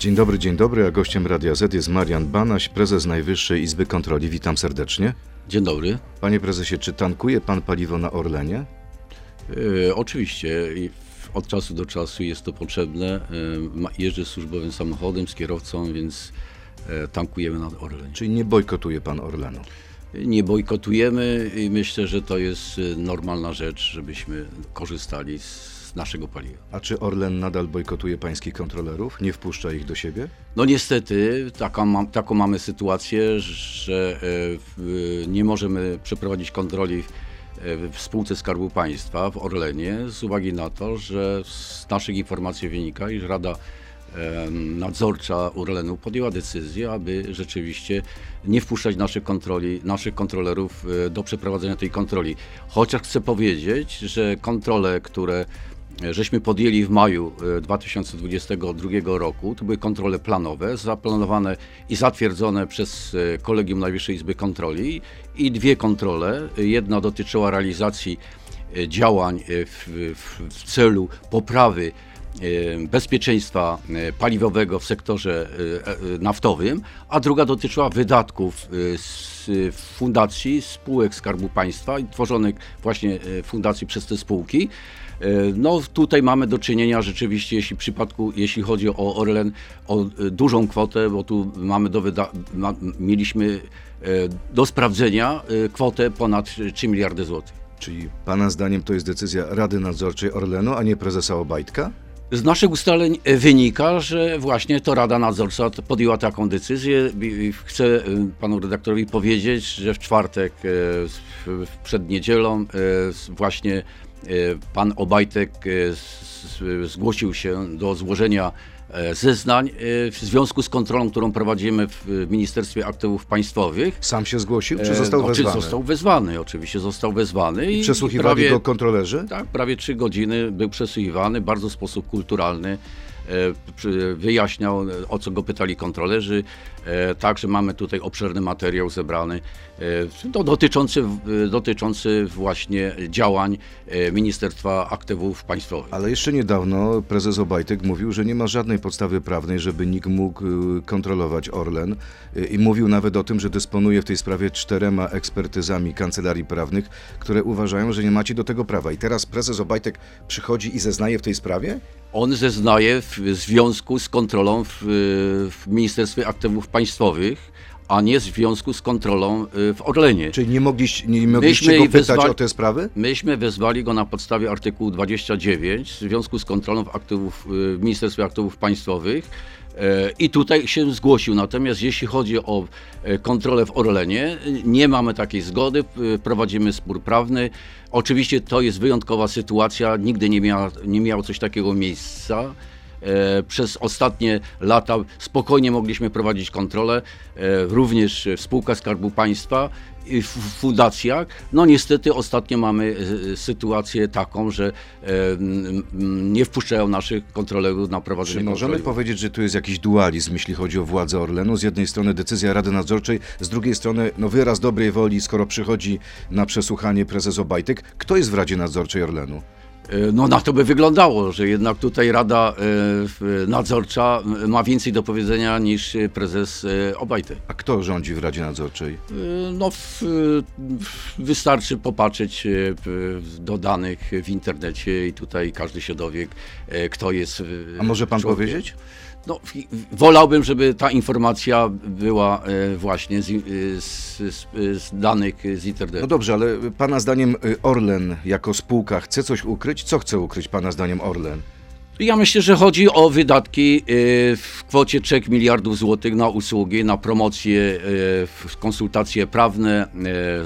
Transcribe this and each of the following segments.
Dzień dobry, dzień dobry, a gościem Radia Z jest Marian Banaś, prezes Najwyższej Izby Kontroli. Witam serdecznie. Dzień dobry. Panie prezesie, czy tankuje pan paliwo na Orlenie? E, oczywiście od czasu do czasu jest to potrzebne. E, jeżdżę służbowym samochodem z kierowcą, więc e, tankujemy na Orlenie. Czyli nie bojkotuje pan Orlenu? Nie bojkotujemy i myślę, że to jest normalna rzecz, żebyśmy korzystali z naszego paliwa. A czy Orlen nadal bojkotuje pańskich kontrolerów? Nie wpuszcza ich do siebie? No niestety taką, taką mamy sytuację, że e, nie możemy przeprowadzić kontroli w, e, w spółce Skarbu Państwa w Orlenie z uwagi na to, że z naszych informacji wynika, iż Rada Nadzorcza Orlenu podjęła decyzję, aby rzeczywiście nie wpuszczać naszych kontroli, naszych kontrolerów e, do przeprowadzenia tej kontroli. Chociaż chcę powiedzieć, że kontrole, które żeśmy podjęli w maju e, 2022 roku. To były kontrole planowe, zaplanowane i zatwierdzone przez e, Kolegium Najwyższej Izby Kontroli i dwie kontrole. Jedna dotyczyła realizacji e, działań e, w, w, w celu poprawy e, bezpieczeństwa e, paliwowego w sektorze e, e, naftowym, a druga dotyczyła wydatków e, z fundacji, spółek Skarbu Państwa i tworzonych właśnie e, fundacji przez te spółki. E, No tutaj mamy do czynienia rzeczywiście, jeśli przypadku, jeśli chodzi o Orlen, o e, dużą kwotę, bo tu mamy do wyda- ma, mieliśmy e, do sprawdzenia kwotę ponad 3 miliardy złotych. Czyli pana zdaniem to jest decyzja Rady Nadzorczej Orlenu, a nie prezesa Obajtka? Z naszych ustaleń e, wynika, że właśnie to Rada Nadzorcza podjęła taką decyzję. Chcę e, panu redaktorowi powiedzieć, że w czwartek, e, przed niedzielą, właśnie pan Obajtek zgłosił się do złożenia zeznań e, w związku z kontrolą, którą prowadzimy w Ministerstwie Aktywów Państwowych. Sam się zgłosił, czy E, został wezwany? Został wezwany, oczywiście został wezwany. I przesłuchiwali prawie- go kontrolerzy? tak, prawie trzy godziny był przesłuchiwany, bardzo w sposób kulturalny. e, Wyjaśniał, e, o co go pytali kontrolerzy. E, Także mamy tutaj obszerny materiał zebrany, to dotyczący, dotyczący właśnie działań e, Ministerstwa Aktywów Państwowych. Ale jeszcze niedawno prezes Obajtek mówił, że nie ma żadnej podstawy prawnej, żeby nikt mógł y, kontrolować Orlen y, i mówił nawet o tym, że dysponuje w tej sprawie czterema ekspertyzami kancelarii prawnych, które uważają, że nie macie do tego prawa. I teraz prezes Obajtek przychodzi i zeznaje w tej sprawie? On zeznaje w związku z kontrolą w, w Ministerstwie Aktywów Państwowych, a nie w związku z kontrolą e, w Orlenie. Czyli nie mogliście, nie mogliście Myśmy go pytać o te sprawy? Myśmy wezwali go na podstawie artykułu 29 w związku z kontrolą w, aktywów, y, w Ministerstwie Aktywów Państwowych e, i tutaj się zgłosił. Natomiast jeśli chodzi o e, kontrolę w Orlenie, y, nie mamy takiej zgody, y, prowadzimy spór prawny. Oczywiście to jest wyjątkowa sytuacja, nigdy nie, miała, nie miało coś takiego miejsca. E, Przez ostatnie lata spokojnie mogliśmy prowadzić kontrolę, e, również w spółkach Skarbu Państwa i w fundacjach. No niestety ostatnio mamy e, sytuację taką, że nie wpuszczają naszych kontrolerów na prowadzenie Czy możemy kontroli. powiedzieć, że tu jest jakiś dualizm, jeśli chodzi o władzę Orlenu? Z jednej strony decyzja Rady Nadzorczej, z drugiej strony no, wyraz dobrej woli, skoro przychodzi na przesłuchanie prezes Obajtek. Kto jest w Radzie Nadzorczej Orlenu? E, No na to by wyglądało, że jednak tutaj Rada e, Nadzorcza ma więcej do powiedzenia niż prezes e, Obajtek. A kto rządzi w Radzie Nadzorczej? No, w, wystarczy popatrzeć do danych w internecie i tutaj każdy się dowie, y, kto jest. A może pan powiedzieć? No, wolałbym, żeby ta informacja była y, właśnie z, z, z, z danych z internetu. No dobrze, ale pana zdaniem y, Orlen jako spółka chce coś ukryć? Co chce ukryć pana zdaniem Orlen? Ja myślę, że chodzi o wydatki y, w kwocie 3 miliardów złotych na usługi, na promocje, y, konsultacje prawne,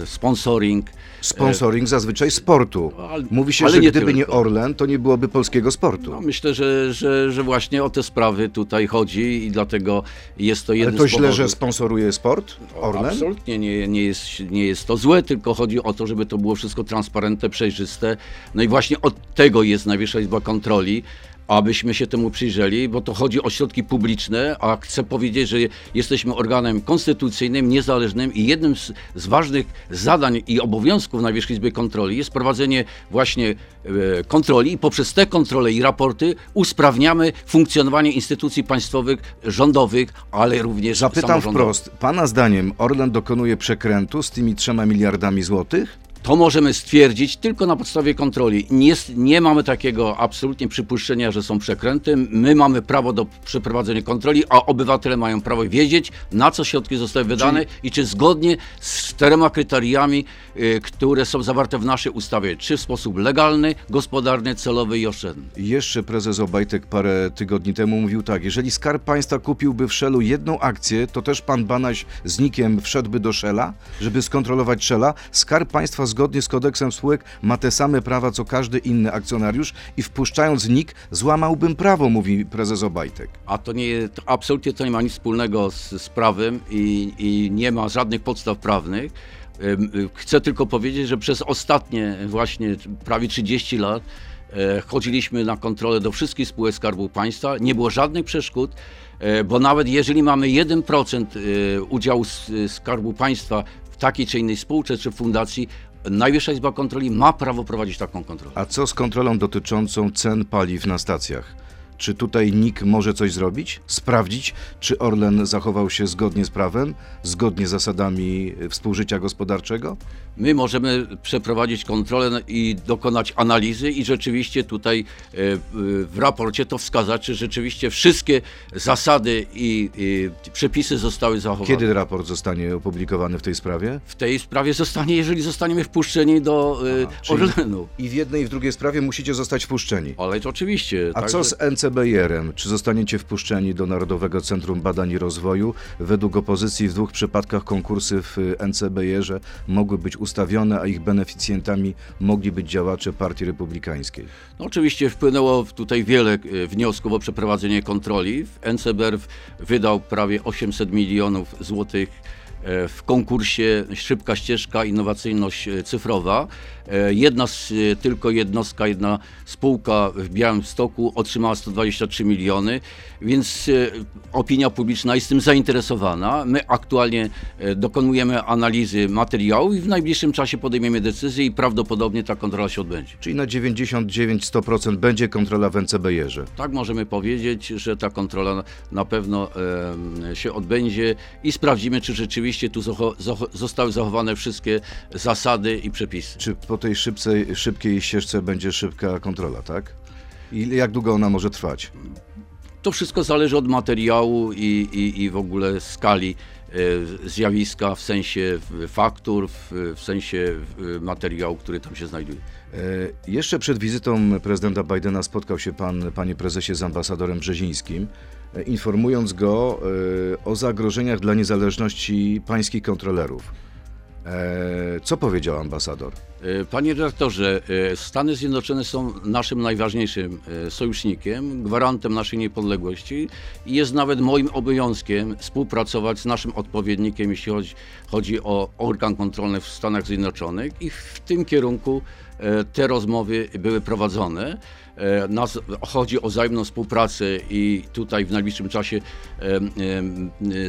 y, sponsoring. Sponsoring zazwyczaj sportu. ale- Mówi się, ale że nie gdyby nie tylko. Orlen, to nie byłoby polskiego sportu. No, myślę, że, że, że właśnie o te sprawy tutaj chodzi i dlatego jest to ale jeden to z źle, że sponsoruje sport? Orlen? Absolutnie nie, nie, jest, nie jest to złe, tylko chodzi o to, żeby to było wszystko transparentne, przejrzyste. No i właśnie od tego jest Najwyższa Izba Kontroli, abyśmy się temu przyjrzeli, bo to chodzi o środki publiczne, a chcę powiedzieć, że jesteśmy organem konstytucyjnym, niezależnym i jednym z, z ważnych zadań i obowiązków Najwyższej Izby Kontroli jest prowadzenie właśnie e, kontroli i poprzez te kontrole i raporty usprawniamy funkcjonowanie instytucji państwowych, rządowych, ale również Zapytam wprost, pana zdaniem Orlen dokonuje przekrętu z tymi trzema miliardami złotych? To możemy stwierdzić tylko na podstawie kontroli. Nie, nie mamy takiego absolutnie przypuszczenia, że są przekręty. My mamy prawo do przeprowadzenia kontroli, a obywatele mają prawo wiedzieć, na co środki zostały wydane i czy zgodnie z czterema kryteriami, y, które są zawarte w naszej ustawie, czy w sposób legalny, gospodarny, celowy i oszczędny. Jeszcze prezes Obajtek parę tygodni temu mówił tak, jeżeli Skarb Państwa kupiłby w Shellu jedną akcję, to też pan Banaś z Nikiem wszedłby do Shella, żeby skontrolować Shella. Skarb Państwa zgodnie z kodeksem spółek ma te same prawa co każdy inny akcjonariusz i wpuszczając NIK złamałbym prawo, mówi prezes Obajtek. A to nie, to absolutnie to nie ma nic wspólnego z, z prawem i, i nie ma żadnych podstaw prawnych. Chcę tylko powiedzieć, że przez ostatnie właśnie prawie 30 lat e, chodziliśmy na kontrolę do wszystkich spółek Skarbu Państwa. Nie było żadnych przeszkód, e, bo nawet jeżeli mamy 1% e, udziału Skarbu Państwa w takiej czy innej spółce czy fundacji, Najwyższa Izba Kontroli ma prawo prowadzić taką kontrolę. A co z kontrolą dotyczącą cen paliw na stacjach? Czy tutaj NIK może coś zrobić? Sprawdzić, czy Orlen zachował się zgodnie z prawem, zgodnie z zasadami współżycia gospodarczego? My możemy przeprowadzić kontrolę i dokonać analizy i rzeczywiście tutaj e, e, w raporcie to wskazać, czy rzeczywiście wszystkie zasady i, przepisy zostały zachowane. Kiedy raport zostanie opublikowany w tej sprawie? W tej sprawie zostanie, jeżeli zostaniemy wpuszczeni do e, Aha, Orlenu. I w jednej i w drugiej sprawie musicie zostać wpuszczeni. Ale to oczywiście. A także- co z NCBR-em? Czy zostaniecie wpuszczeni do Narodowego Centrum Badań i Rozwoju? Według opozycji w dwóch przypadkach konkursy w NCBR-ze mogły być ustawione, a ich beneficjentami mogli być działacze Partii Republikańskiej. No, oczywiście wpłynęło tutaj wiele e, wniosków o przeprowadzenie kontroli. NCBR wydał prawie 800 milionów złotych w konkursie Szybka Ścieżka Innowacyjność e, Cyfrowa. E, Jedna z, e, tylko jednostka, jedna spółka w Białymstoku otrzymała 123 miliony, więc e, opinia publiczna jest tym zainteresowana. My aktualnie e, dokonujemy analizy materiału i w najbliższym czasie podejmiemy decyzję i prawdopodobnie ta kontrola się odbędzie. Czyli na 99-100% będzie kontrola w NCBR-ze. Tak możemy powiedzieć, że ta kontrola na- pewno się odbędzie i sprawdzimy, czy rzeczywiście tu zocho- zocho- zostały zachowane wszystkie zasady i przepisy. Czy po tej szybkiej ścieżce będzie szybka kontrola, tak? I jak długo ona może trwać? To wszystko zależy od materiału i, i, i w ogóle skali e, zjawiska, w sensie faktur, w, sensie materiału, który tam się znajduje. E, Jeszcze przed wizytą prezydenta Bidena spotkał się pan, panie prezesie, z ambasadorem Brzezińskim, informując go e, o zagrożeniach dla niezależności pańskich kontrolerów. E, Co powiedział ambasador? E, Panie redaktorze, Stany Zjednoczone są naszym najważniejszym sojusznikiem, gwarantem naszej niepodległości i jest nawet moim obowiązkiem współpracować z naszym odpowiednikiem, jeśli chodzi, chodzi o organ kontrolny w Stanach Zjednoczonych i w tym kierunku te rozmowy były prowadzone. E, Nas, chodzi o wzajemną współpracę i tutaj w najbliższym czasie em,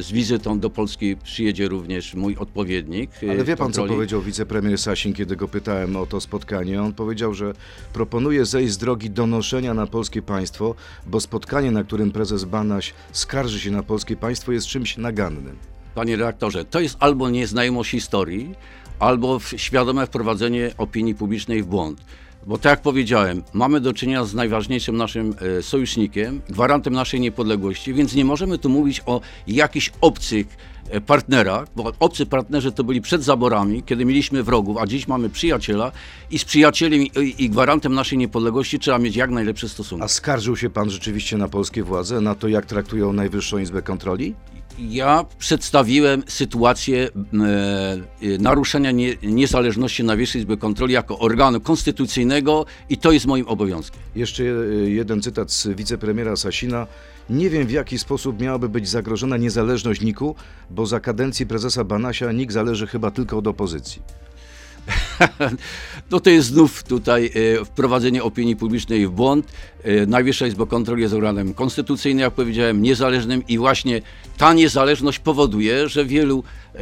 z wizytą do Polski przyjedzie również mój odpowiednik. e, Ale wie pan, co powiedział wicepremier Sasin, kiedy go pytałem o to spotkanie? On powiedział, że proponuje zejść z drogi donoszenia na polskie państwo, bo spotkanie, na którym prezes Banaś skarży się na polskie państwo, jest czymś nagannym. Panie redaktorze, to jest albo nieznajomość historii, albo świadome wprowadzenie opinii publicznej w błąd. Bo tak jak powiedziałem, mamy do czynienia z najważniejszym naszym e, sojusznikiem, gwarantem naszej niepodległości, więc nie możemy tu mówić o jakichś obcych e, partnerach, bo obcy partnerzy to byli przed zaborami, kiedy mieliśmy wrogów, a dziś mamy przyjaciela i z przyjacielem i, i gwarantem naszej niepodległości trzeba mieć jak najlepsze stosunki. A skarżył się pan rzeczywiście na polskie władze, na to, jak traktują Najwyższą Izbę Kontroli? Ja przedstawiłem sytuację e, e, naruszenia nie, niezależności Najwyższej Izby Kontroli jako organu konstytucyjnego i to jest moim obowiązkiem. Jeszcze e, jeden cytat z wicepremiera Sasina. Nie wiem, w jaki sposób miałaby być zagrożona niezależność NIK-u, bo za kadencji prezesa Banasia NIK zależy chyba tylko od opozycji. No to jest znów tutaj e, wprowadzenie opinii publicznej w błąd. E, Najwyższa Izba Kontroli jest organem konstytucyjnym, jak powiedziałem, niezależnym i właśnie ta niezależność powoduje, że wielu e,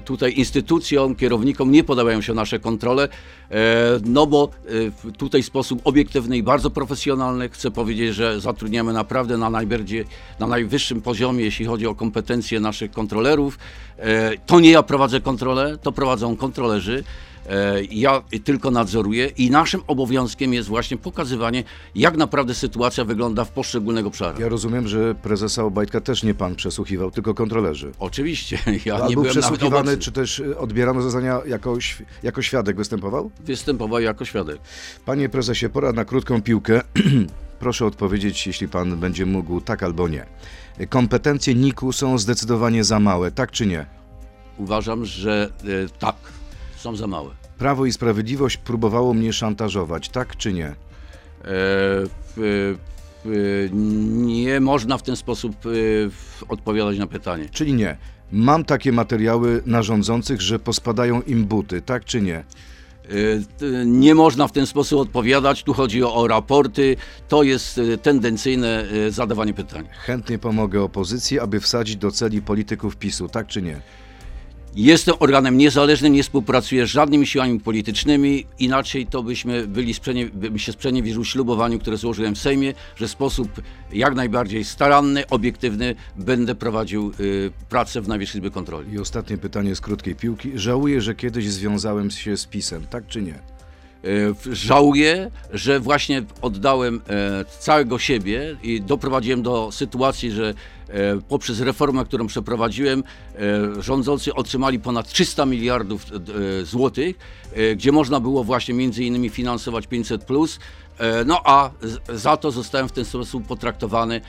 tutaj instytucjom, kierownikom nie podobają się nasze kontrole, no bo tutaj w sposób obiektywny i bardzo profesjonalny chcę powiedzieć, że zatrudniamy naprawdę na najbardziej, na najwyższym poziomie, jeśli chodzi o kompetencje naszych kontrolerów. To nie ja prowadzę kontrolę, to prowadzą kontrolerzy. E, Ja tylko nadzoruję i naszym obowiązkiem jest właśnie pokazywanie, jak naprawdę sytuacja wygląda w poszczególnych obszarach. Ja rozumiem, że prezesa Obajtka też nie pan przesłuchiwał, tylko kontrolerzy. Oczywiście, ja A nie był byłem przesłuchiwany, czy też odbierano zeznania jako, jako świadek występował? Występował jako świadek. Panie prezesie, pora na krótką piłkę. Proszę odpowiedzieć, jeśli pan będzie mógł, tak albo nie. Kompetencje NIK-u są zdecydowanie za małe, tak czy nie? Uważam, że e, tak, są za małe. Prawo i Sprawiedliwość próbowało mnie szantażować, tak czy nie? E, w- w- Nie można w ten sposób e, odpowiadać na pytanie. Czyli nie. Mam takie materiały na rządzących, że pospadają im buty, tak czy nie? E, Nie można w ten sposób odpowiadać. Tu chodzi o, o raporty. To jest e, tendencyjne e, zadawanie pytań. Chętnie pomogę opozycji, aby wsadzić do celi polityków PiSu, tak czy nie? Jestem organem niezależnym, nie współpracuję z żadnymi siłami politycznymi. Inaczej to byśmy byli sprzeniew- bym się sprzeniewierzył ślubowaniu, które złożyłem w Sejmie, że w sposób jak najbardziej staranny, obiektywny będę prowadził y, pracę w Najwyższej Izbie Kontroli. I ostatnie pytanie z krótkiej piłki. Żałuję, że kiedyś związałem się z PiSem, tak czy nie? E, Żałuję, że właśnie oddałem e, całego siebie i doprowadziłem do sytuacji, że e, poprzez reformę, którą przeprowadziłem, rządzący otrzymali ponad 300 miliardów złotych, gdzie można było właśnie między innymi finansować 500 plus. No a za to zostałem w ten sposób potraktowany,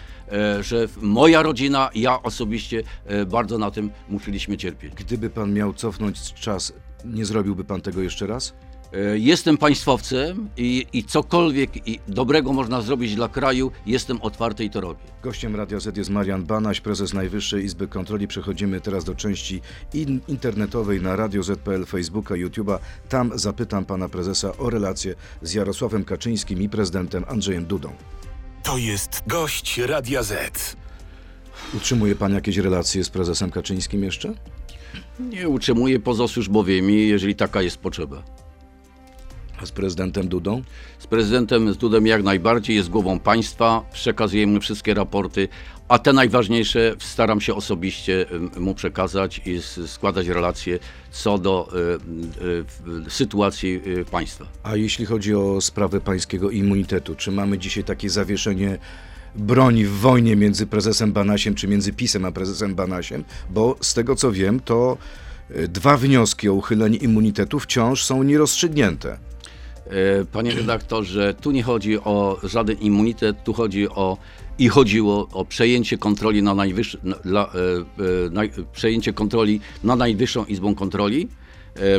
że moja rodzina, ja osobiście bardzo na tym musieliśmy cierpieć. Gdyby pan miał cofnąć czas, nie zrobiłby pan tego jeszcze raz? E, Jestem państwowcem i, i cokolwiek i dobrego można zrobić dla kraju, jestem otwarty i to robię. Gościem Radia Z jest Marian Banaś, prezes Najwyższej Izby Kontroli. Przechodzimy teraz do części in internetowej na Radio Z.pl, Facebooka, YouTube'a. Tam zapytam pana prezesa o relacje z Jarosławem Kaczyńskim i prezydentem Andrzejem Dudą. To jest gość Radia Z. Utrzymuje pan jakieś relacje z prezesem Kaczyńskim jeszcze? Nie utrzymuję poza służbowymi, jeżeli taka jest potrzeba. A z prezydentem Dudą? Z prezydentem Dudem jak najbardziej jest głową państwa, przekazujemy wszystkie raporty, a te najważniejsze staram się osobiście mu przekazać i składać relacje co do e, w- sytuacji e, państwa. A jeśli chodzi o sprawę pańskiego immunitetu, czy mamy dzisiaj takie zawieszenie broni w wojnie między prezesem Banasiem, czy między PiSem a prezesem Banasiem? Bo z tego co wiem, to y, dwa wnioski o uchylenie immunitetu wciąż są nierozstrzygnięte. E, Panie redaktorze, tu nie chodzi o żaden immunitet, tu chodzi o i chodziło o przejęcie kontroli na najwyższy, na, dla, e, e, naj, przejęcie kontroli na Najwyższą Izbą Kontroli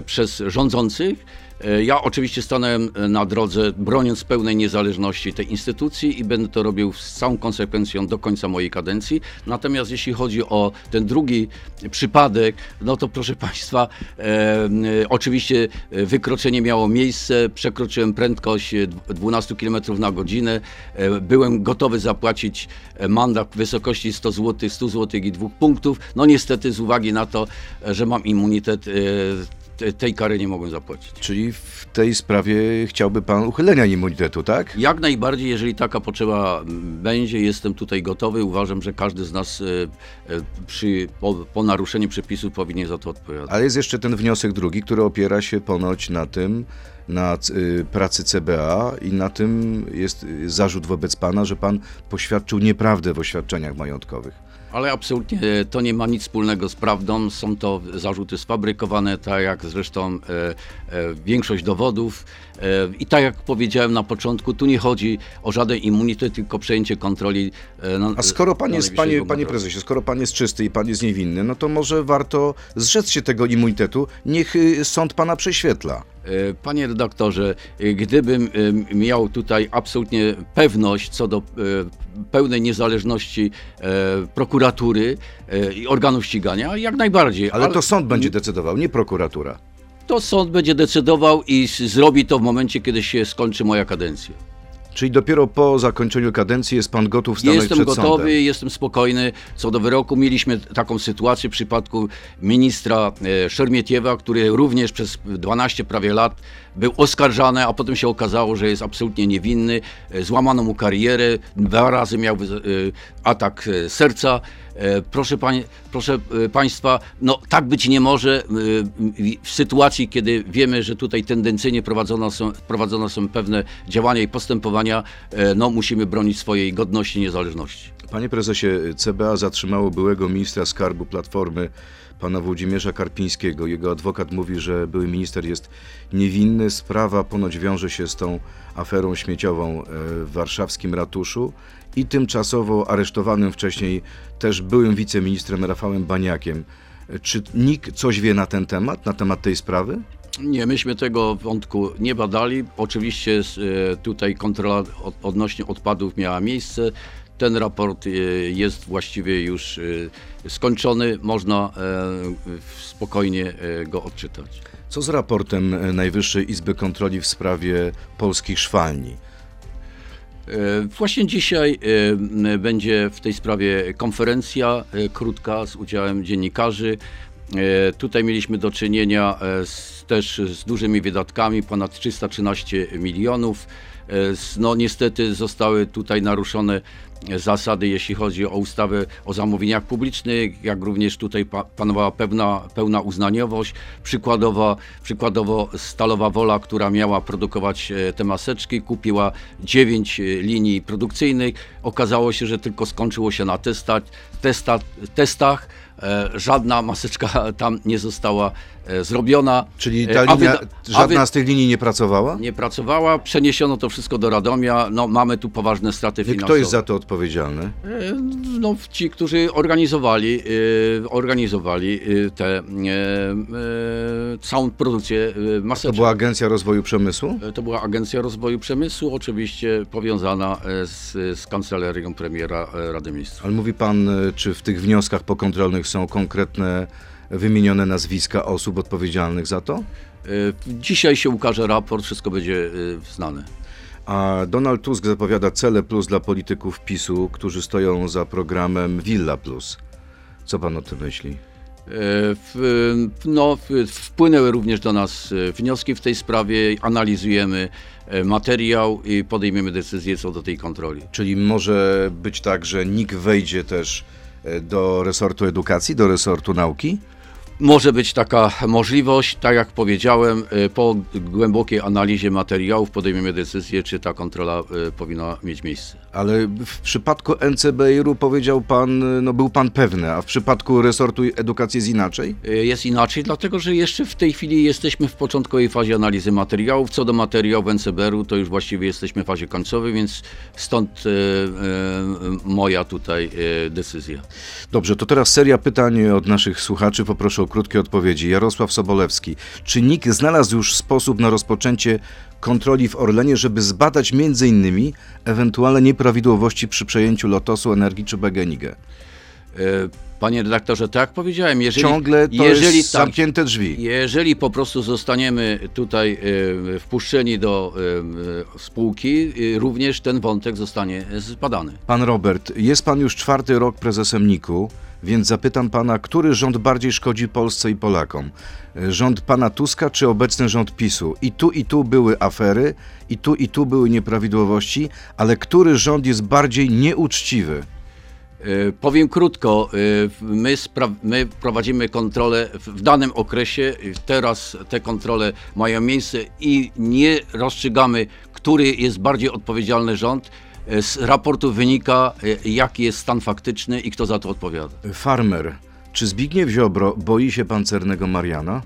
przez rządzących. E, Ja oczywiście stanąłem e, na drodze, broniąc pełnej niezależności tej instytucji i będę to robił z całą konsekwencją do końca mojej kadencji. Natomiast jeśli chodzi o ten drugi przypadek, no to proszę Państwa, e, oczywiście e, wykroczenie miało miejsce, przekroczyłem prędkość e, dw- 12 km na godzinę, e, byłem gotowy zapłacić mandat w wysokości 100 zł, 100 zł i dwóch punktów. No niestety z uwagi na to, że mam immunitet, e, te- tej kary nie mogłem zapłacić. Czyli w tej sprawie chciałby pan uchylenia immunitetu, tak? Jak najbardziej, jeżeli taka potrzeba będzie, jestem tutaj gotowy. Uważam, że każdy z nas e, e, przy, po, po naruszeniu przepisów powinien za to odpowiadać. Ale jest jeszcze ten wniosek drugi, który opiera się ponoć na tym, na y, pracy CBA i na tym jest zarzut wobec pana, że pan poświadczył nieprawdę w oświadczeniach majątkowych. Ale absolutnie e, to nie ma nic wspólnego z prawdą. Są to zarzuty sfabrykowane, tak jak zresztą e, e, większość dowodów. I tak jak powiedziałem na początku, tu nie chodzi o żaden immunitet, tylko przejęcie kontroli. E, na, A skoro pan jest, panie, panie prezesie, skoro pan jest czysty i pan jest niewinny, no to może warto zrzec się tego immunitetu, niech y, sąd pana prześwietla. E, Panie redaktorze, e, gdybym miał tutaj absolutnie pewność co do pełnej niezależności prokuratury i organów ścigania, jak najbardziej. Ale to sąd będzie decydował, nie prokuratura. To sąd będzie decydował i zrobi to w momencie, kiedy się skończy moja kadencja. Czyli dopiero po zakończeniu kadencji jest pan gotów stanąć Jestem przed gotowy, sądem. jestem spokojny co do wyroku. Mieliśmy taką sytuację w przypadku ministra e, Szermietiewa, który również przez 12 prawie lat był oskarżany, a potem się okazało, że jest absolutnie niewinny. E, Złamano mu karierę, dwa razy miał e, atak e, serca. Proszę, pań, proszę Państwa, no tak być nie może w sytuacji, kiedy wiemy, że tutaj tendencyjnie prowadzone są, prowadzone są pewne działania i postępowania, no musimy bronić swojej godności i niezależności. Panie prezesie, CBA zatrzymało byłego ministra skarbu Platformy, pana Włodzimierza Karpińskiego. Jego adwokat mówi, że były minister jest niewinny. Sprawa ponoć wiąże się z tą aferą śmieciową e, w warszawskim ratuszu i tymczasowo aresztowanym wcześniej też byłym wiceministrem Rafałem Baniakiem. E, Czy NIK coś wie na ten temat, na temat tej sprawy? Nie, myśmy tego wątku nie badali. Oczywiście e, tutaj kontrola od, odnośnie odpadów miała miejsce. Ten raport e, jest właściwie już e, skończony. Można e, spokojnie go odczytać. Co z raportem Najwyższej Izby Kontroli w sprawie polskich szwalni? Właśnie dzisiaj będzie w tej sprawie konferencja krótka z udziałem dziennikarzy. E, Tutaj mieliśmy do czynienia e, z, też z dużymi wydatkami, ponad 313 milionów. E, No niestety zostały tutaj naruszone zasady, jeśli chodzi o ustawę o zamówieniach publicznych, jak również tutaj pa- panowała pewna, pełna uznaniowość. Przykładowo, przykładowo Stalowa Wola, która miała produkować te maseczki, kupiła 9 linii produkcyjnych. Okazało się, że tylko skończyło się na testach, testa, testach. E, Żadna maseczka tam nie została zrobiona. Czyli E, ta linia, żadna z tych linii nie pracowała? nie pracowała, przeniesiono to wszystko do Radomia. No, mamy tu poważne straty finansowe. Kto jest za to odpowiedzialny? E, No, ci, którzy organizowali, e, organizowali e, tę e, e, całą produkcję e, To maseczek. była Agencja Rozwoju Przemysłu? E, To była Agencja Rozwoju Przemysłu, oczywiście powiązana e, z, z kancelarią premiera e, Rady Ministrów. Ale mówi pan, e, czy w tych wnioskach pokontrolnych są konkretne wymienione nazwiska osób odpowiedzialnych za to? E, Dzisiaj się ukaże raport, wszystko będzie e, znane. A Donald Tusk zapowiada cele plus dla polityków PiSu, którzy stoją za programem Villa Plus. Co pan o tym myśli? E, No, wpłynęły również do nas wnioski w tej sprawie, analizujemy materiał i podejmiemy decyzję co do tej kontroli. Czyli może być tak, że NIK wejdzie też do resortu edukacji, do resortu nauki? Może być taka możliwość, tak jak powiedziałem, e, po głębokiej analizie materiałów podejmiemy decyzję, czy ta kontrola e, powinna mieć miejsce. Ale w przypadku NCBR-u powiedział pan, no był pan pewny, a w przypadku resortu edukacji jest inaczej? E, Jest inaczej, dlatego że jeszcze w tej chwili jesteśmy w początkowej fazie analizy materiałów. Co do materiałów NCBR-u, to już właściwie jesteśmy w fazie końcowej, więc stąd moja tutaj decyzja. Dobrze, to teraz seria pytań od naszych słuchaczy. Poproszę o krótkie odpowiedzi. Jarosław Sobolewski. Czy NIK znalazł już sposób na rozpoczęcie kontroli w Orlenie, żeby zbadać m.in. ewentualne nieprawidłowości przy przejęciu Lotosu Energii czy BGNiG? E, Panie redaktorze, tak jak powiedziałem, jeżeli, Ciągle to jeżeli jest tak, zamknięte drzwi. Jeżeli po prostu zostaniemy tutaj e, wpuszczeni do e, spółki, e, również ten wątek zostanie zbadany. Pan Robert, jest pan już czwarty rok prezesem NIK-u, więc zapytam pana, który rząd bardziej szkodzi Polsce i Polakom? Rząd pana Tuska czy obecny rząd PiSu? I tu i tu były afery, i tu i tu były nieprawidłowości, ale który rząd jest bardziej nieuczciwy? E, Powiem krótko, e, my, my prowadzimy kontrolę w danym okresie, e, teraz te kontrole mają miejsce i nie rozstrzygamy, który jest bardziej odpowiedzialny rząd. Z raportu wynika, jaki jest stan faktyczny i kto za to odpowiada. Farmer, czy Zbigniew Ziobro boi się pancernego Mariana?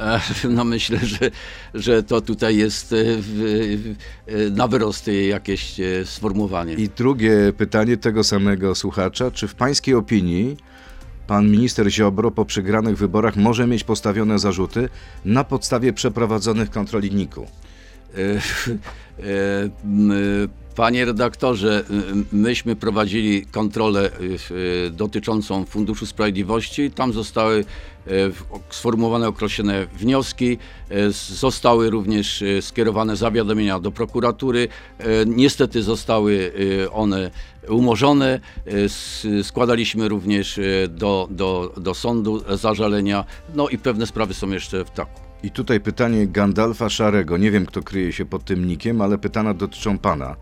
No myślę, że, że to tutaj jest e, e, na wyrost e, jakieś e, sformułowanie. I drugie pytanie tego samego słuchacza, czy w pańskiej opinii pan minister Ziobro po przegranych wyborach może mieć postawione zarzuty na podstawie przeprowadzonych kontroli NIK-u? E, m, Panie redaktorze, myśmy prowadzili kontrolę e, dotyczącą Funduszu Sprawiedliwości. Tam zostały e, sformułowane określone wnioski, e, zostały również e, skierowane zawiadomienia do prokuratury. E, Niestety zostały e, one umorzone. E, Składaliśmy również e, do, do, do sądu zażalenia. No i pewne sprawy są jeszcze w toku. I tutaj pytanie Gandalfa Szarego. Nie wiem, kto kryje się pod tym nikiem, ale pytania dotyczą pana.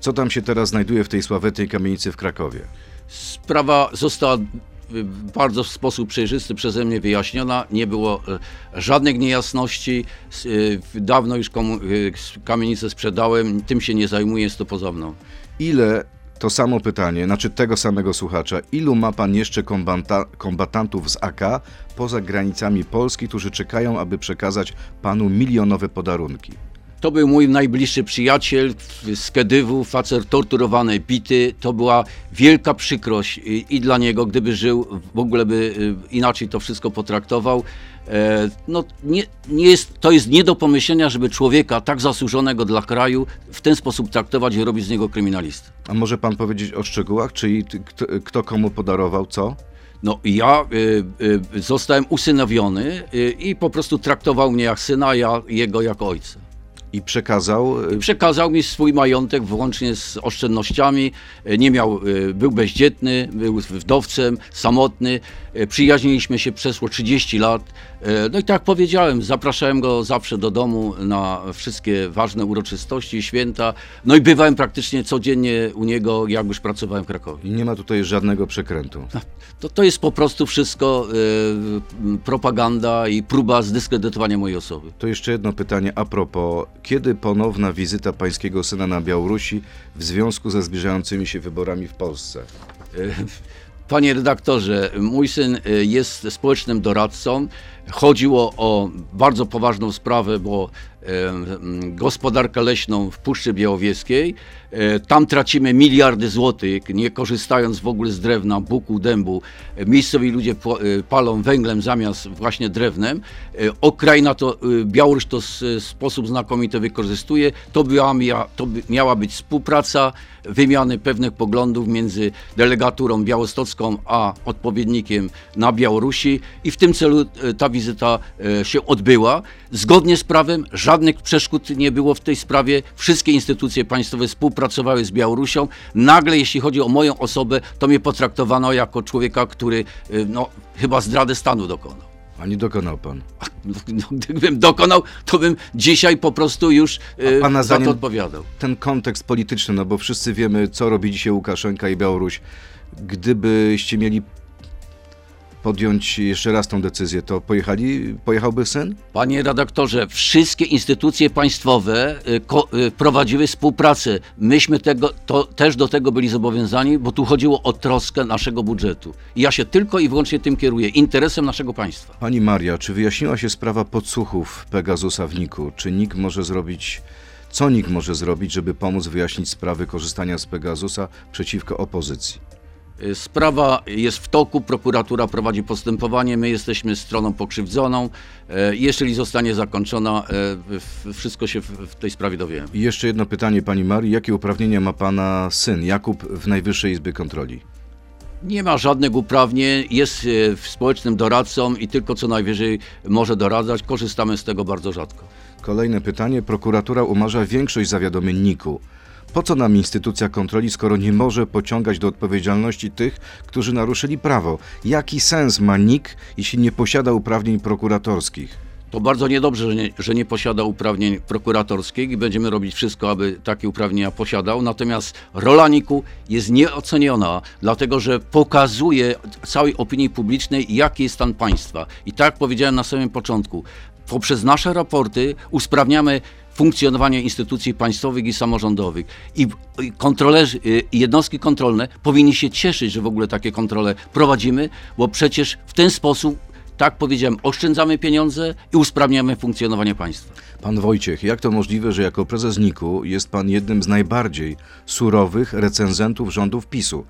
Co tam się teraz znajduje w tej sławetnej kamienicy w Krakowie? Sprawa została y, bardzo w sposób przejrzysty przeze mnie wyjaśniona. Nie było e, żadnych niejasności. Y, Dawno już komu- y, kamienicę sprzedałem, tym się nie zajmuję, jest to poza mną. Ile, to samo pytanie, znaczy tego samego słuchacza, ilu ma pan jeszcze kombata, kombatantów z AK poza granicami Polski, którzy czekają, aby przekazać panu milionowe podarunki? To był mój najbliższy przyjaciel z Kedywu, facet torturowany, bity. To była wielka przykrość i, i dla niego, gdyby żył, w ogóle by y, inaczej to wszystko potraktował. E, no, nie, nie jest, to jest nie do pomyślenia, żeby człowieka tak zasłużonego dla kraju w ten sposób traktować i robić z niego kryminalistę. A może pan powiedzieć o szczegółach, czyli kto, kto komu podarował co? No ja y, y, zostałem usynowiony y, i po prostu traktował mnie jak syna, ja jego jak ojca. I przekazał. y, Przekazał mi swój majątek włącznie z oszczędnościami. E, Nie miał, e, był bezdzietny, był wdowcem, samotny. E, Przyjaźniliśmy się przeszło 30 lat. E, No i tak jak powiedziałem, zapraszałem go zawsze do domu na wszystkie ważne uroczystości, święta. No i bywałem praktycznie codziennie u niego, jak już pracowałem w Krakowie. I nie ma tutaj żadnego przekrętu. To, to jest po prostu wszystko e, propaganda i próba zdyskredytowania mojej osoby. To jeszcze jedno pytanie a propos, kiedy ponowna wizyta pańskiego syna na Białorusi w związku ze zbliżającymi się wyborami w Polsce? Panie redaktorze, mój syn y, jest społecznym doradcą. Chodziło o bardzo poważną sprawę, bo gospodarkę leśną w Puszczy Białowieskiej. E, Tam tracimy miliardy złotych, nie korzystając w ogóle z drewna, buku, dębu. E, Miejscowi ludzie e, palą węglem zamiast właśnie drewnem. Okrajna to, Białoruś to w sposób znakomity wykorzystuje. To, była, to miała być współpraca, wymiany pewnych poglądów między delegaturą białostocką a odpowiednikiem na Białorusi i w tym celu ta wizyta się odbyła. Zgodnie z prawem żadnych przeszkód nie było w tej sprawie. Wszystkie instytucje państwowe współpracowały z Białorusią. Nagle, jeśli chodzi o moją osobę, to mnie potraktowano jako człowieka, który e, no, chyba zdradę stanu dokonał. A nie dokonał pan. No, no, gdybym dokonał, to bym dzisiaj po prostu już A pana za to odpowiadał. Ten kontekst polityczny, no bo wszyscy wiemy, co robi dzisiaj Łukaszenka i Białoruś. Gdybyście mieli podjąć jeszcze raz tą decyzję, to pojechali, pojechałby syn? Panie redaktorze, wszystkie instytucje państwowe y, y, prowadziły współpracę. Myśmy tego, to, też do tego byli zobowiązani, bo tu chodziło o troskę naszego budżetu. I ja się tylko i wyłącznie tym kieruję, interesem naszego państwa. Pani Maria, czy wyjaśniła się sprawa podsłuchów Pegasusa w Niku? Czy NIK może zrobić, co NIK może zrobić, żeby pomóc wyjaśnić sprawy korzystania z Pegasusa przeciwko opozycji? Y, Sprawa jest w toku, prokuratura prowadzi postępowanie, my jesteśmy stroną pokrzywdzoną. E, Jeżeli zostanie zakończona, w- wszystko się w, tej sprawie dowiemy. I jeszcze jedno pytanie Pani Marii. Jakie uprawnienia ma Pana syn Jakub w Najwyższej Izbie Kontroli? Nie ma żadnych uprawnień, jest społecznym doradcą i tylko co najwyżej może doradzać. Korzystamy z tego bardzo rzadko. Kolejne pytanie. Prokuratura umarza większość zawiadomień NIK-u. Po co nam instytucja kontroli, skoro nie może pociągać do odpowiedzialności tych, którzy naruszyli prawo? Jaki sens ma NIK, jeśli nie posiada uprawnień prokuratorskich? To bardzo niedobrze, że nie, że nie posiada uprawnień prokuratorskich i będziemy robić wszystko, aby takie uprawnienia posiadał. Natomiast rola NIK-u jest nieoceniona, dlatego że pokazuje całej opinii publicznej, jaki jest stan państwa. I tak jak powiedziałem na samym początku, poprzez nasze raporty usprawniamy funkcjonowanie instytucji państwowych i samorządowych. I kontrolerzy, y, jednostki kontrolne powinni się cieszyć, że w ogóle takie kontrole prowadzimy, bo przecież w ten sposób tak powiedziałem, oszczędzamy pieniądze i usprawniamy funkcjonowanie państwa. Pan Wojciech, jak to możliwe, że jako prezes NIK-u jest pan jednym z najbardziej surowych recenzentów rządów PiSu?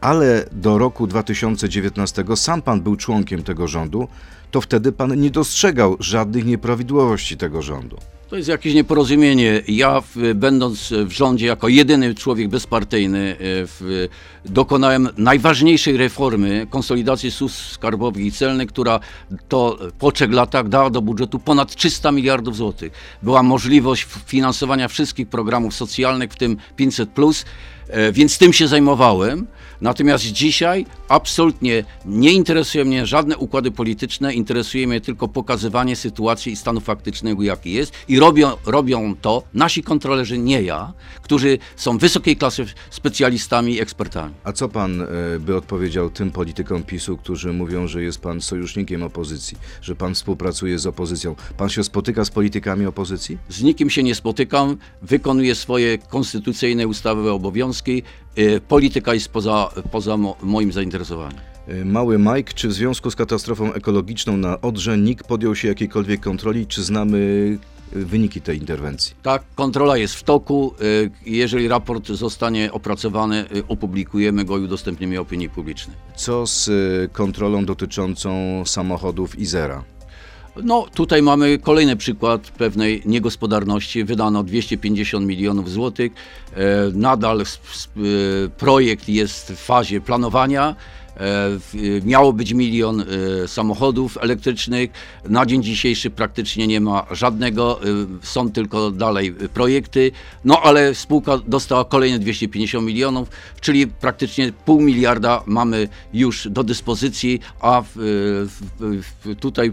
Ale do roku 2019 sam pan był członkiem tego rządu, to wtedy pan nie dostrzegał żadnych nieprawidłowości tego rządu. To jest jakieś nieporozumienie. Ja, będąc w rządzie jako jedyny człowiek bezpartyjny, e, w, dokonałem najważniejszej reformy konsolidacji służb skarbowych i celnych, która to po trzech latach dała do budżetu ponad 300 miliardów złotych. Była możliwość finansowania wszystkich programów socjalnych, w tym 500, e, więc tym się zajmowałem. Natomiast dzisiaj absolutnie nie interesuje mnie żadne układy polityczne, interesuje mnie tylko pokazywanie sytuacji i stanu faktycznego, jaki jest. I robią, robią to nasi kontrolerzy, nie ja, którzy są wysokiej klasy specjalistami i ekspertami. A co pan e, by odpowiedział tym politykom PiSu, którzy mówią, że jest pan sojusznikiem opozycji, że pan współpracuje z opozycją? Pan się spotyka z politykami opozycji? Z nikim się nie spotykam, wykonuję swoje konstytucyjne ustawowe obowiązki. E, polityka jest poza, poza mo, moim zainteresowaniem. E, Mały Mike, czy w związku z katastrofą ekologiczną na Odrze NIK podjął się jakiejkolwiek kontroli? Czy znamy e, wyniki tej interwencji? Tak, kontrola jest w toku. Jeżeli raport zostanie opracowany, opublikujemy go i udostępnimy opinii publicznej. Co z kontrolą dotyczącą samochodów Izera? No, tutaj mamy kolejny przykład pewnej niegospodarności. Wydano 250 milionów złotych. E, Nadal e, projekt jest w fazie planowania. E, e, Miało być milion e, samochodów elektrycznych. Na dzień dzisiejszy praktycznie nie ma żadnego. Są tylko dalej projekty. No ale spółka dostała kolejne 250 milionów, czyli praktycznie pół miliarda mamy już do dyspozycji, a w, w, tutaj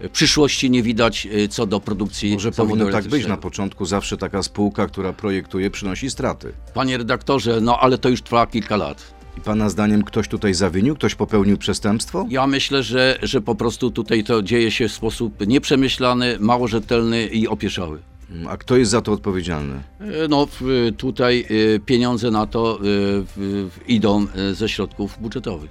w przyszłości nie widać co do produkcji Może powinno tak być na początku. Zawsze taka spółka, która projektuje, przynosi straty. Panie redaktorze, no ale to już trwa kilka lat. I pana zdaniem ktoś tutaj zawinił? Ktoś popełnił przestępstwo? Ja myślę, że, że po prostu tutaj to dzieje się w sposób nieprzemyślany, mało rzetelny i opieszały. A kto jest za to odpowiedzialny? E, No tutaj e, pieniądze na to e, idą ze środków budżetowych.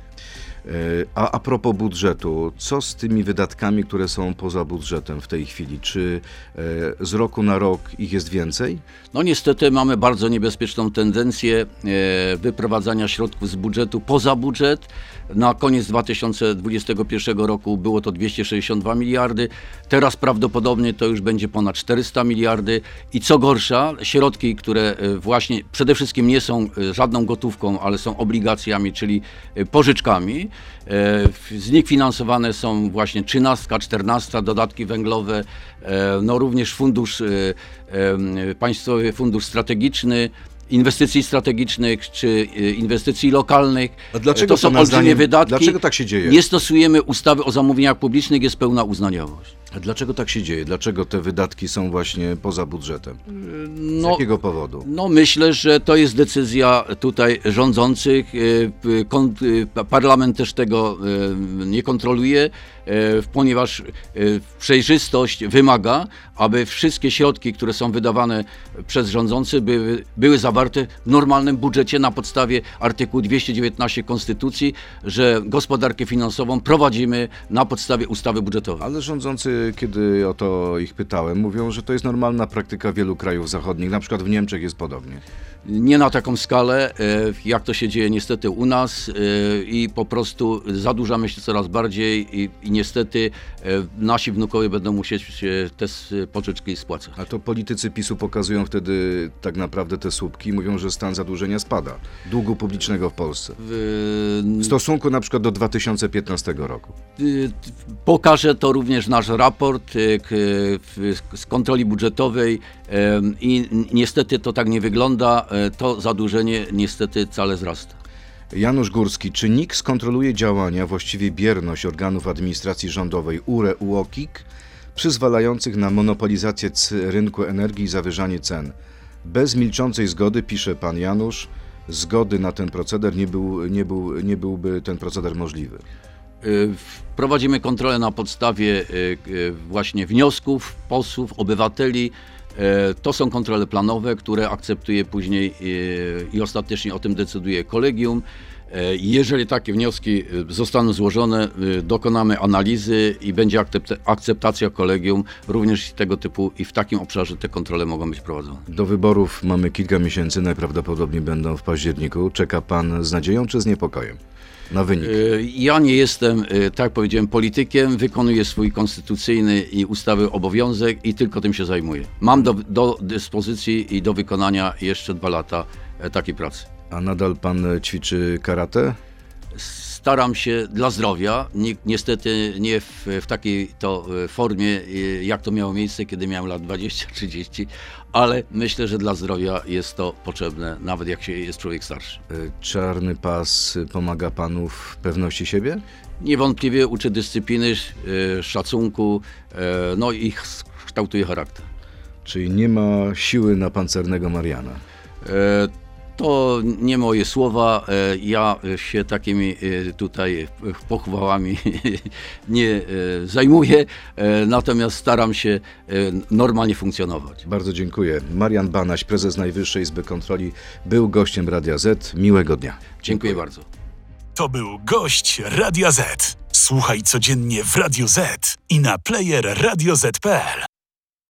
E, A, a propos budżetu, co z tymi wydatkami, które są poza budżetem w tej chwili? Czy e, z roku na rok ich jest więcej? No niestety mamy bardzo niebezpieczną tendencję e, wyprowadzania środków z budżetu poza budżet. Na koniec 2021 roku było to 262 miliardy, teraz prawdopodobnie to już będzie ponad 400 miliardy i co gorsza, środki, które właśnie przede wszystkim nie są żadną gotówką, ale są obligacjami, czyli pożyczkami. E, Z nich finansowane są właśnie 13, 14, dodatki węglowe, e, no również fundusz, e, państwowy fundusz strategiczny, inwestycji strategicznych czy inwestycji lokalnych. A dlaczego to są olbrzymie zdaniem- wydatki. dlaczego tak się dzieje? Nie stosujemy ustawy o zamówieniach publicznych, jest pełna uznaniowość. Dlaczego tak się dzieje? Dlaczego te wydatki są właśnie poza budżetem? Z No, jakiego powodu? No myślę, że to jest decyzja tutaj rządzących. e, e, Parlament też tego e, nie kontroluje, ponieważ przejrzystość wymaga, aby wszystkie środki, które są wydawane przez rządzących były, były zawarte w normalnym budżecie na podstawie artykułu 219 Konstytucji, że gospodarkę finansową prowadzimy na podstawie ustawy budżetowej. Ale rządzący, kiedy o to ich pytałem, mówią, że to jest normalna praktyka wielu krajów zachodnich. Na przykład w Niemczech jest podobnie. Nie na taką skalę, e, jak to się dzieje niestety u nas e, i po prostu zadłużamy się coraz bardziej i, i niestety e, nasi wnukowie będą musieć się te pożyczki spłacać. A to politycy PiSu pokazują wtedy tak naprawdę te słupki i mówią, że stan zadłużenia spada. Długu publicznego w Polsce. W- stosunku na przykład do 2015 roku. y, Pokaże to również nasz raport y, z kontroli budżetowej i niestety to tak nie wygląda. E, To zadłużenie niestety wcale wzrasta. Janusz Górski, czy NIK skontroluje działania, właściwie bierność organów administracji rządowej URE, UOKiK, przyzwalających na monopolizację rynku energii i zawyżanie cen? Bez milczącej zgody, pisze pan Janusz, zgody na ten proceder nie, był, nie, był, nie byłby ten proceder możliwy. Y, Prowadzimy kontrolę na podstawie y, właśnie wniosków posłów, obywateli. E, To są kontrole planowe, które akceptuje później y, i ostatecznie o tym decyduje kolegium. E, E, Jeżeli takie wnioski e, zostaną złożone, e, dokonamy analizy i będzie akcept- akceptacja kolegium również tego typu i w takim obszarze te kontrole mogą być prowadzone. Do wyborów mamy kilka miesięcy, najprawdopodobniej będą w październiku. Czeka pan z nadzieją czy z niepokojem na wynik? E, Ja nie jestem, e, tak powiedziałem, politykiem, wykonuję swój konstytucyjny i ustawy obowiązek i tylko tym się zajmuję. Mam do, do dyspozycji i do wykonania jeszcze dwa lata e, takiej pracy. A nadal pan ćwiczy karate? Staram się dla zdrowia, ni, niestety nie w, w takiej to e, formie, e, jak to miało miejsce, kiedy miałem lat 20-30, ale myślę, że dla zdrowia jest to potrzebne, nawet jak się jest człowiek starszy. Y, Czarny pas pomaga panu w pewności siebie? Niewątpliwie uczy dyscypliny, e, szacunku, e, no i kształtuje charakter. Czyli nie ma siły na pancernego Mariana? E, To nie moje słowa. e, Ja się takimi e, tutaj pochwałami nie e, zajmuję, natomiast staram się normalnie funkcjonować. Bardzo dziękuję. Marian Banaś, prezes Najwyższej Izby Kontroli, był gościem Radia Z. Miłego dnia. Dziękuję bardzo. To był gość Radia Z. Słuchaj codziennie w Radio Z i na player radioz.pl.